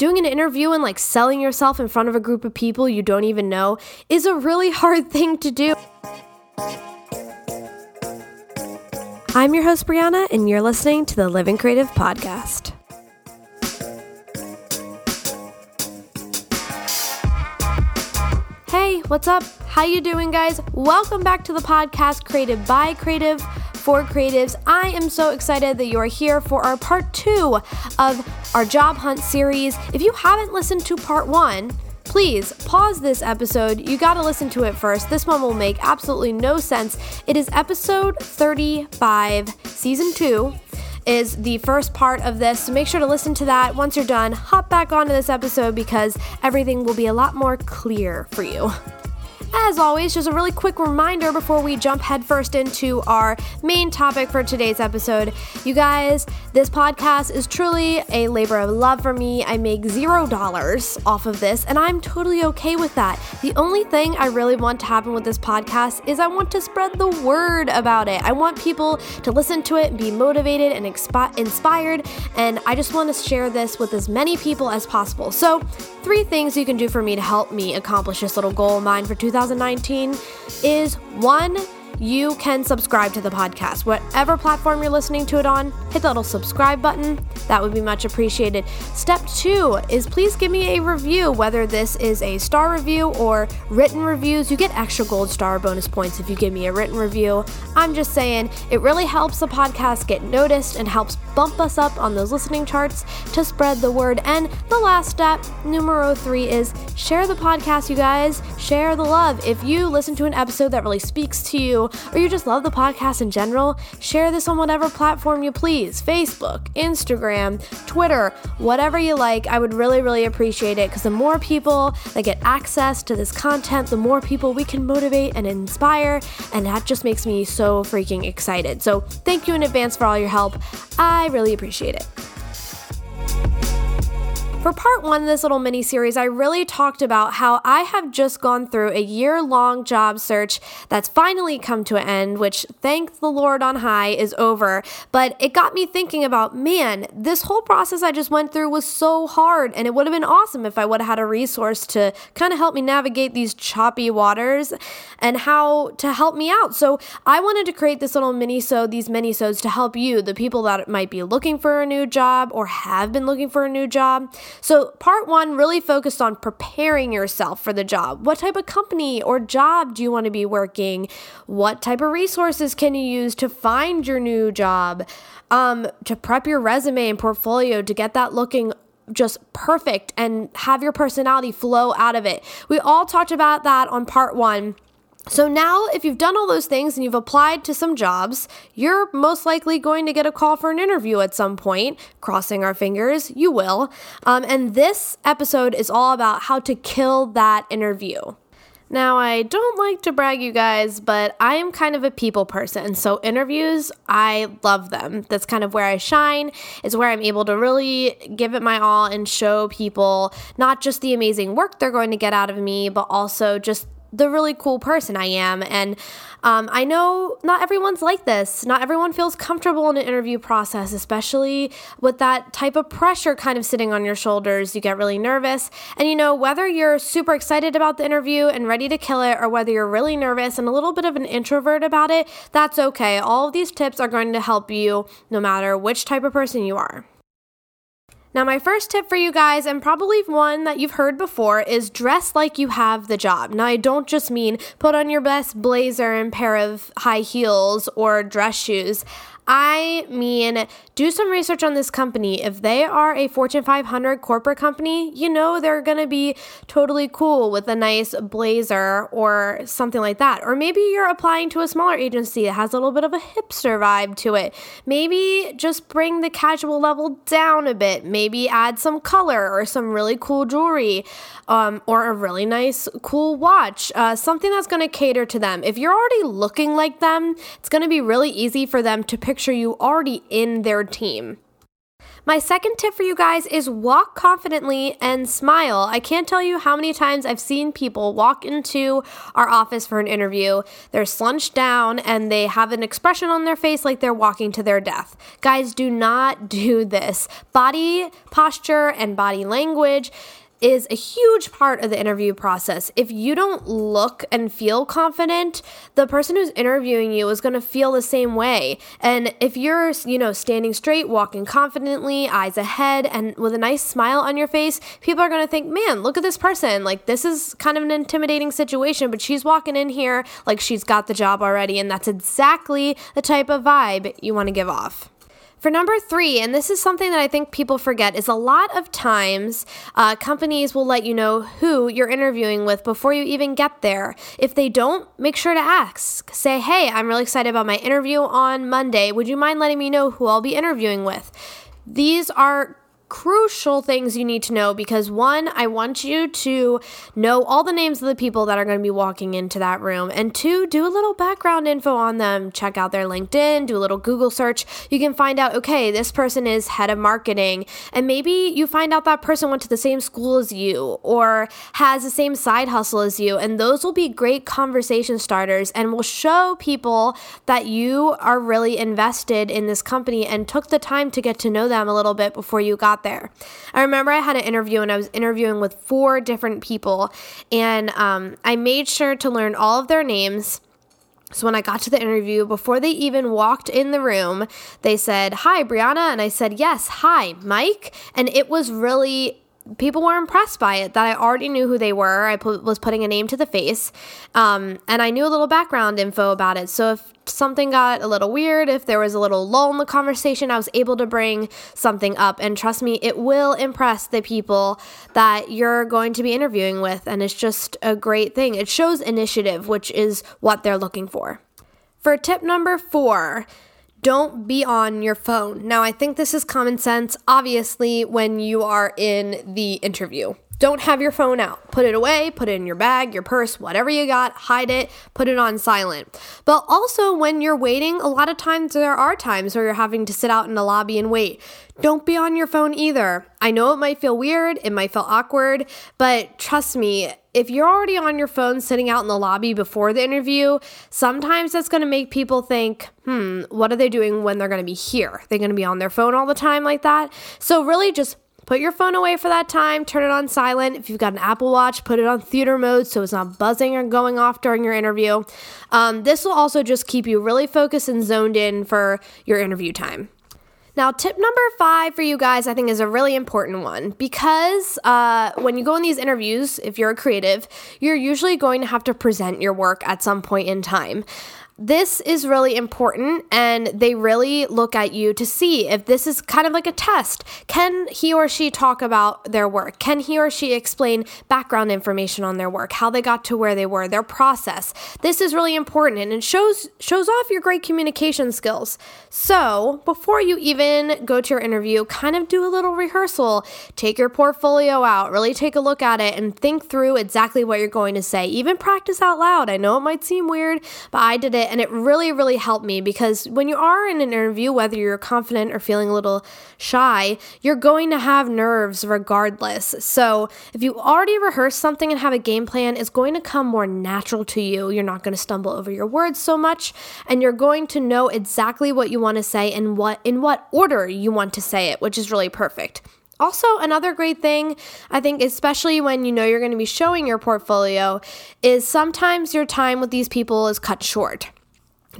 doing an interview and like selling yourself in front of a group of people you don't even know is a really hard thing to do. I'm your host, Brianna, and you're listening to the Living Creative Podcast. Hey, what's up? How you doing, guys? Welcome back to the podcast created by Creative for Creatives. I am so excited that you are here for our part two of our job hunt series. If you haven't listened to part one, please pause this episode. You got to listen to it first. This one will make absolutely no sense. It is episode 35, season 2 is the first part of this. So make sure to listen to that. Once you're done, hop back onto this episode because everything will be a lot more clear for you. As always, just a really quick reminder before we jump headfirst into our main topic for today's episode. You guys, this podcast is truly a labor of love for me. I make zero dollars off of this, and I'm totally okay with that. The only thing I really want to happen with this podcast is I want to spread the word about it. I want people to listen to it and be motivated and expi- inspired, and I just want to share this with as many people as possible. So, three things you can do for me to help me accomplish this little goal of mine for 2020. 2019 is one, you can subscribe to the podcast. Whatever platform you're listening to it on, hit the little subscribe button. That would be much appreciated. Step two is please give me a review, whether this is a star review or written reviews. You get extra gold star bonus points if you give me a written review. I'm just saying, it really helps the podcast get noticed and helps bump us up on those listening charts to spread the word. And the last step, numero three, is share the podcast, you guys. Share the love. If you listen to an episode that really speaks to you, or you just love the podcast in general, share this on whatever platform you please Facebook, Instagram, Twitter, whatever you like. I would really, really appreciate it because the more people that get access to this content, the more people we can motivate and inspire. And that just makes me so freaking excited. So thank you in advance for all your help. I really appreciate it. For part one of this little mini series, I really talked about how I have just gone through a year long job search that's finally come to an end, which thank the Lord on high is over. But it got me thinking about man, this whole process I just went through was so hard, and it would have been awesome if I would have had a resource to kind of help me navigate these choppy waters and how to help me out. So I wanted to create this little mini so these mini sodes to help you, the people that might be looking for a new job or have been looking for a new job. So, part one really focused on preparing yourself for the job. What type of company or job do you want to be working? What type of resources can you use to find your new job? Um, to prep your resume and portfolio to get that looking just perfect and have your personality flow out of it. We all talked about that on part one. So now, if you've done all those things and you've applied to some jobs, you're most likely going to get a call for an interview at some point. Crossing our fingers, you will. Um, and this episode is all about how to kill that interview. Now, I don't like to brag, you guys, but I am kind of a people person. So, interviews, I love them. That's kind of where I shine, is where I'm able to really give it my all and show people not just the amazing work they're going to get out of me, but also just the really cool person I am. And um, I know not everyone's like this. Not everyone feels comfortable in an interview process, especially with that type of pressure kind of sitting on your shoulders. You get really nervous. And you know, whether you're super excited about the interview and ready to kill it, or whether you're really nervous and a little bit of an introvert about it, that's okay. All of these tips are going to help you no matter which type of person you are. Now, my first tip for you guys, and probably one that you've heard before, is dress like you have the job. Now, I don't just mean put on your best blazer and pair of high heels or dress shoes. I mean, do some research on this company. If they are a Fortune 500 corporate company, you know they're going to be totally cool with a nice blazer or something like that. Or maybe you're applying to a smaller agency that has a little bit of a hipster vibe to it. Maybe just bring the casual level down a bit. Maybe add some color or some really cool jewelry um, or a really nice, cool watch. Uh, something that's going to cater to them. If you're already looking like them, it's going to be really easy for them to picture you already in their team. My second tip for you guys is walk confidently and smile. I can't tell you how many times I've seen people walk into our office for an interview. They're slunched down and they have an expression on their face like they're walking to their death. Guys, do not do this. Body posture and body language is a huge part of the interview process. If you don't look and feel confident, the person who's interviewing you is going to feel the same way. And if you're, you know, standing straight, walking confidently, eyes ahead, and with a nice smile on your face, people are going to think, man, look at this person. Like, this is kind of an intimidating situation, but she's walking in here like she's got the job already. And that's exactly the type of vibe you want to give off. For number three, and this is something that I think people forget, is a lot of times uh, companies will let you know who you're interviewing with before you even get there. If they don't, make sure to ask. Say, hey, I'm really excited about my interview on Monday. Would you mind letting me know who I'll be interviewing with? These are crucial things you need to know because one, I want you to know all the names of the people that are going to be walking into that room, and two, do a little background info on them. Check out their LinkedIn, do a little Google search. You can find out, okay, this person is head of marketing, and maybe you find out that person went to the same school as you or has the same side hustle as you, and those will be great conversation starters and will show people that you are really invested in this company and took the time to get to know them a little bit before you got there. I remember I had an interview and I was interviewing with four different people, and um, I made sure to learn all of their names. So when I got to the interview, before they even walked in the room, they said, Hi, Brianna. And I said, Yes, hi, Mike. And it was really people were impressed by it that I already knew who they were. I put, was putting a name to the face, um, and I knew a little background info about it. So if something got a little weird, if there was a little lull in the conversation, I was able to bring something up. And trust me, it will impress the people that you're going to be interviewing with, and it's just a great thing. It shows initiative, which is what they're looking for. For tip number four, don't be on your phone. Now, I think this is common sense, obviously, when you are in the interview. Don't have your phone out. Put it away, put it in your bag, your purse, whatever you got, hide it, put it on silent. But also, when you're waiting, a lot of times there are times where you're having to sit out in the lobby and wait. Don't be on your phone either. I know it might feel weird, it might feel awkward, but trust me, if you're already on your phone sitting out in the lobby before the interview, sometimes that's going to make people think, hmm, what are they doing when they're going to be here? They're going to be on their phone all the time like that. So, really, just Put your phone away for that time, turn it on silent. If you've got an Apple Watch, put it on theater mode so it's not buzzing or going off during your interview. Um, this will also just keep you really focused and zoned in for your interview time. Now, tip number five for you guys, I think, is a really important one. Because uh, when you go in these interviews, if you're a creative, you're usually going to have to present your work at some point in time this is really important and they really look at you to see if this is kind of like a test. Can he or she talk about their work? Can he or she explain background information on their work, how they got to where they were, their process? This is really important and it shows shows off your great communication skills. So, before you even go to your interview, kind of do a little rehearsal. Take your portfolio out, really take a look at it and think through exactly what you're going to say. Even practice out loud. I know it might seem weird, but I did it and it really, really helped me because when you are in an interview, whether you're confident or feeling a little shy, you're going to have nerves regardless. So if you already rehearse something and have a game plan, it's going to come more natural to you. You're not going to stumble over your words so much, and you're going to know exactly what you want to say and what in what order you want to say it, which is really perfect. Also, another great thing, I think, especially when you know you're going to be showing your portfolio, is sometimes your time with these people is cut short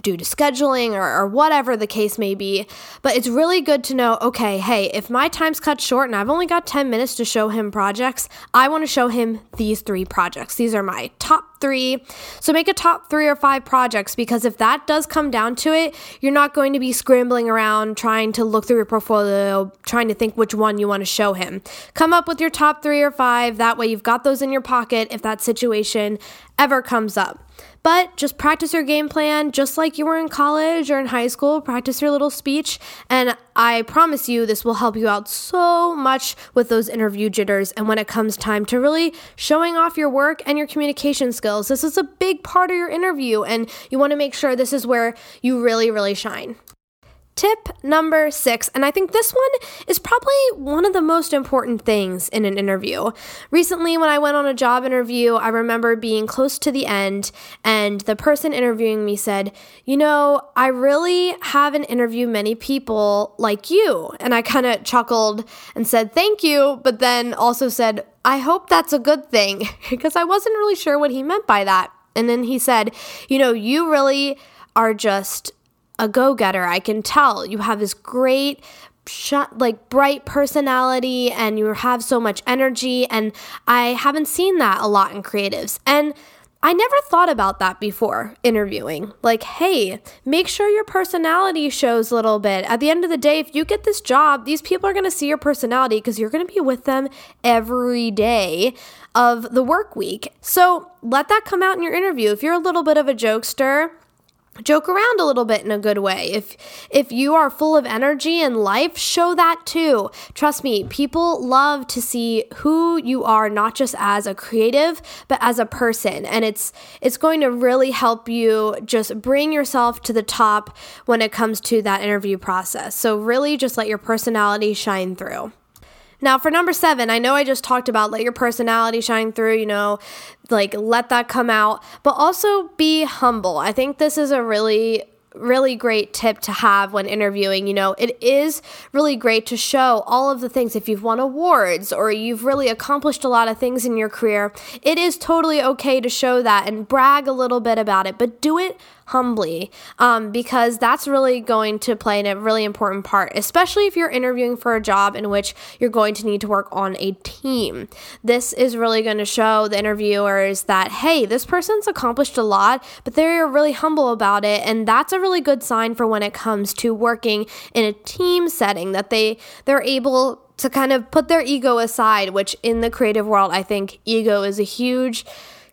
due to scheduling or, or, whatever the case may be. But it's really good to know okay, hey, if my time's cut short and I've only got 10 minutes to show him projects, I want to show him these three projects. These are my top three. So make a top three or five projects because if that does come down to it, you're not going to be scrambling around trying to look through your portfolio, trying to think which one you want to show him. Come up with your top three or five. That way you've got those in your pocket if that situation ever comes up. But just practice your game plan just like you were in college or in high school. Practice your little speech. And I promise you, this will help you out so much with those interview jitters. And when it comes time to really showing off your work and your communication skills, this is a big part of your interview. And you want to make sure this is where you really, really shine. Tip number six, and I think this one is probably one of the most important things in an interview. Recently, when I went on a job interview, I remember being close to the end, and the person interviewing me said, You know, I really haven't interviewed many people like you. And I kind of chuckled and said, Thank you, but then also said, I hope that's a good thing, because I wasn't really sure what he meant by that. And then he said, You know, you really are just a go getter. I can tell you have this great, like bright personality and you have so much energy. And I haven't seen that a lot in creatives. And I never thought about that before interviewing. Like, hey, make sure your personality shows a little bit. At the end of the day, if you get this job, these people are going to see your personality because you're going to be with them every day of the work week. So let that come out in your interview. If you're a little bit of a jokester, joke around a little bit in a good way. If if you are full of energy and life, show that too. Trust me, people love to see who you are not just as a creative, but as a person. And it's it's going to really help you just bring yourself to the top when it comes to that interview process. So really just let your personality shine through. Now, for number seven, I know I just talked about let your personality shine through, you know, like let that come out, but also be humble. I think this is a really really great tip to have when interviewing. You know, it is really great to show all of the things. If you've won awards or you've really accomplished a lot of things in your career, it is totally okay to show that and brag a little bit about it, but do it humbly um, because that's really going to play a really important part, especially if you're interviewing for a job in which you're going to need to work on a team. This is really going to show the interviewers that, hey, this person's accomplished a lot, but they're really humble about it. And that's a really good sign for when it comes to working in a team setting that they they're able to kind of put their ego aside, which in the creative world, I think ego is a huge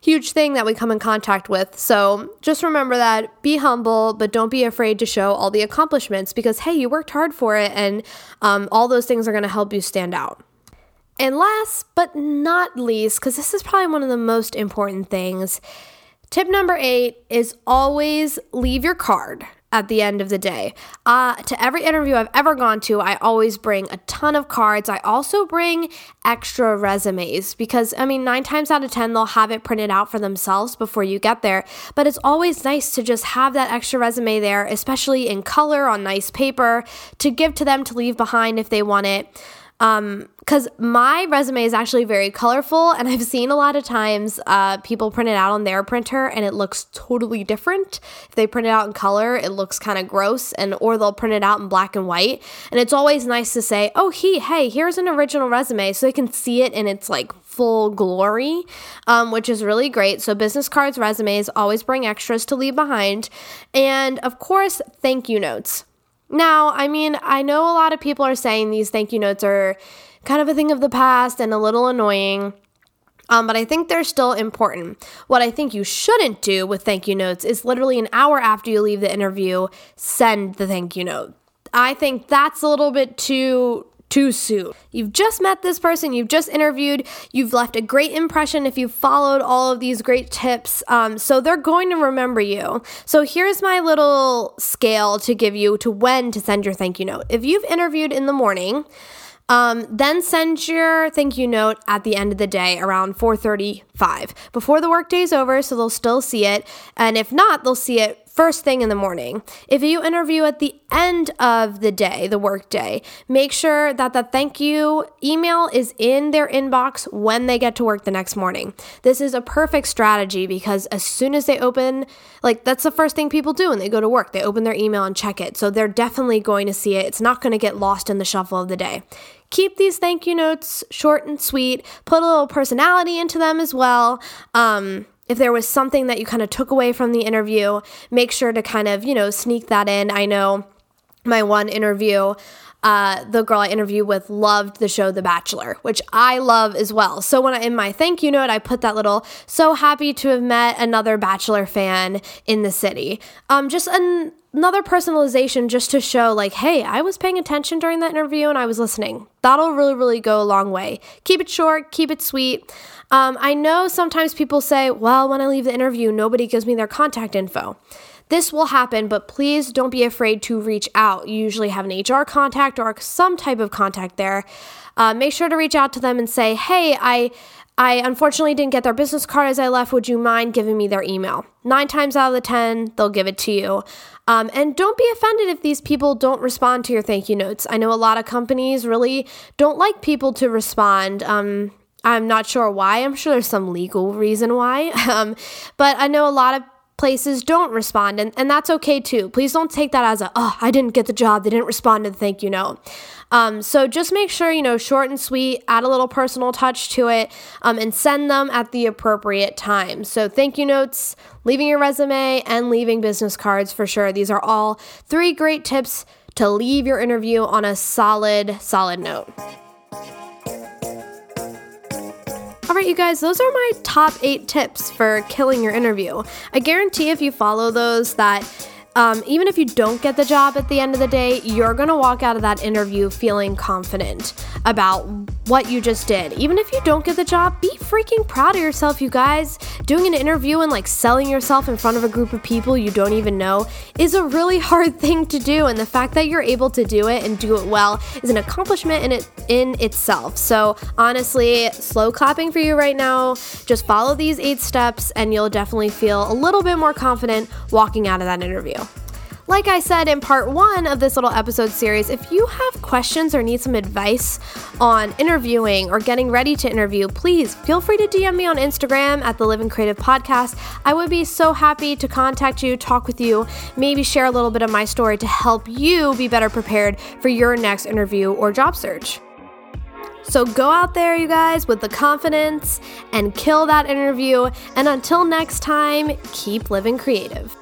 huge thing that we come in contact with. So just remember that be humble, but don't be afraid to show all the accomplishments because, hey, you worked hard for it, and um, all those things are going to help you stand out. And last but not least, because this is probably one of the most important things, tip number eight is always leave your card at the end of the day. Uh, to every interview I've ever gone to, I always bring a ton of cards. I also bring extra resumes because, I mean, nine times out of 10, they'll have it printed out for themselves before you get there. But it's always nice to just have that extra resume there, especially in color on nice paper, to give to them to leave behind if they want it. Um, because my resume is actually very colorful, and I've seen a lot of times uh, people print it out on their printer and it looks totally different. If they print it out in color, it looks kind of gross, and or they'll print it out in black and white. And it's always nice to say, "Oh, he, hey, here's an original resume," so they can see it in its like full glory, um, which is really great. So business cards, resumes, always bring extras to leave behind, and of course, thank you notes. Now, I mean, I know a lot of people are saying these thank you notes are kind of a thing of the past and a little annoying. Um, but I think they're still important. What I think you shouldn't do with thank you notes is literally an hour after you leave the interview, send the thank you note. I think that's a little bit too too soon. You've just met this person, you've just interviewed, you've left a great impression if you've followed all of these great tips. Um, so they're going to remember you. So here's my little scale to give you to when to send your thank you note. If you've interviewed in the morning, um, then send your thank you note at the end of the day around 4:35 before the workday is over, so they'll still see it. And if not, they'll see it first thing in the morning. If you interview at the end of the day, the work day, make sure that the thank you email is in their inbox when they get to work the next morning. This is a perfect strategy because as soon as they open, like that's the first thing people do when they go to work, they open their email and check it. So they're definitely going to see it. It's not going to get lost in the shuffle of the day. Keep these thank you notes short and sweet. Put a little personality into them as well. Um, if there was something that you kind of took away from the interview, make sure to kind of, you know, sneak that in. I know my one interview, uh, the girl I interviewed with loved the show The Bachelor, which I love as well. So when I in my thank you note, I put that little so happy to have met another Bachelor fan in the city. Um, just an, another personalization just to show like, hey, I was paying attention during that interview and I was listening. That'll really, really go a long way. Keep it short, keep it sweet. Um, I know sometimes people say, well, when I leave the interview, nobody gives me their contact info. This will happen, but please don't be afraid to reach out. You usually have an HR contact or some type of contact there. Uh, make sure to reach out to them and say, hey, I. I unfortunately didn't get their business card as I left. Would you mind giving me their email? Nine times out of the 10, they'll give it to you. Um, and don't be offended if these people don't respond to your thank you notes. I know a lot of companies really don't like people to respond. Um, I'm not sure why. I'm sure there's some legal reason why. Um, but I know a lot of places don't respond, and, and that's okay too. Please don't take that as a, oh, I didn't get the job. They didn't respond to the thank you note. Um, so just make sure, you know, short and sweet, add a little personal touch to it, um, and send them at the appropriate time. So thank you notes, leaving your resume, and leaving business cards for sure. These are all three great tips to leave your interview on a solid, solid note. All right, you guys, those are my top eight tips for killing your interview. I guarantee if you follow those, that um, even if you don't get the job at the end of the day, you're gonna walk out of that interview feeling confident about what you just did. Even if you don't get the job, be freaking proud of yourself, you guys. Doing an interview and like selling yourself in front of a group of people you don't even know is a really hard thing to do, and the fact that you're able to do it and do it well is an accomplishment in it in itself. So honestly, slow clapping for you right now. Just follow these eight steps, and you'll definitely feel a little bit more confident walking out of that interview. Like I said in part one of this little episode series, if you have questions or need some advice on interviewing or getting ready to interview, please feel free to DM me on Instagram at the Living Creative Podcast. I would be so happy to contact you, talk with you, maybe share a little bit of my story to help you be better prepared for your next interview or job search. So go out there, you guys, with the confidence and kill that interview. And until next time, keep living creative.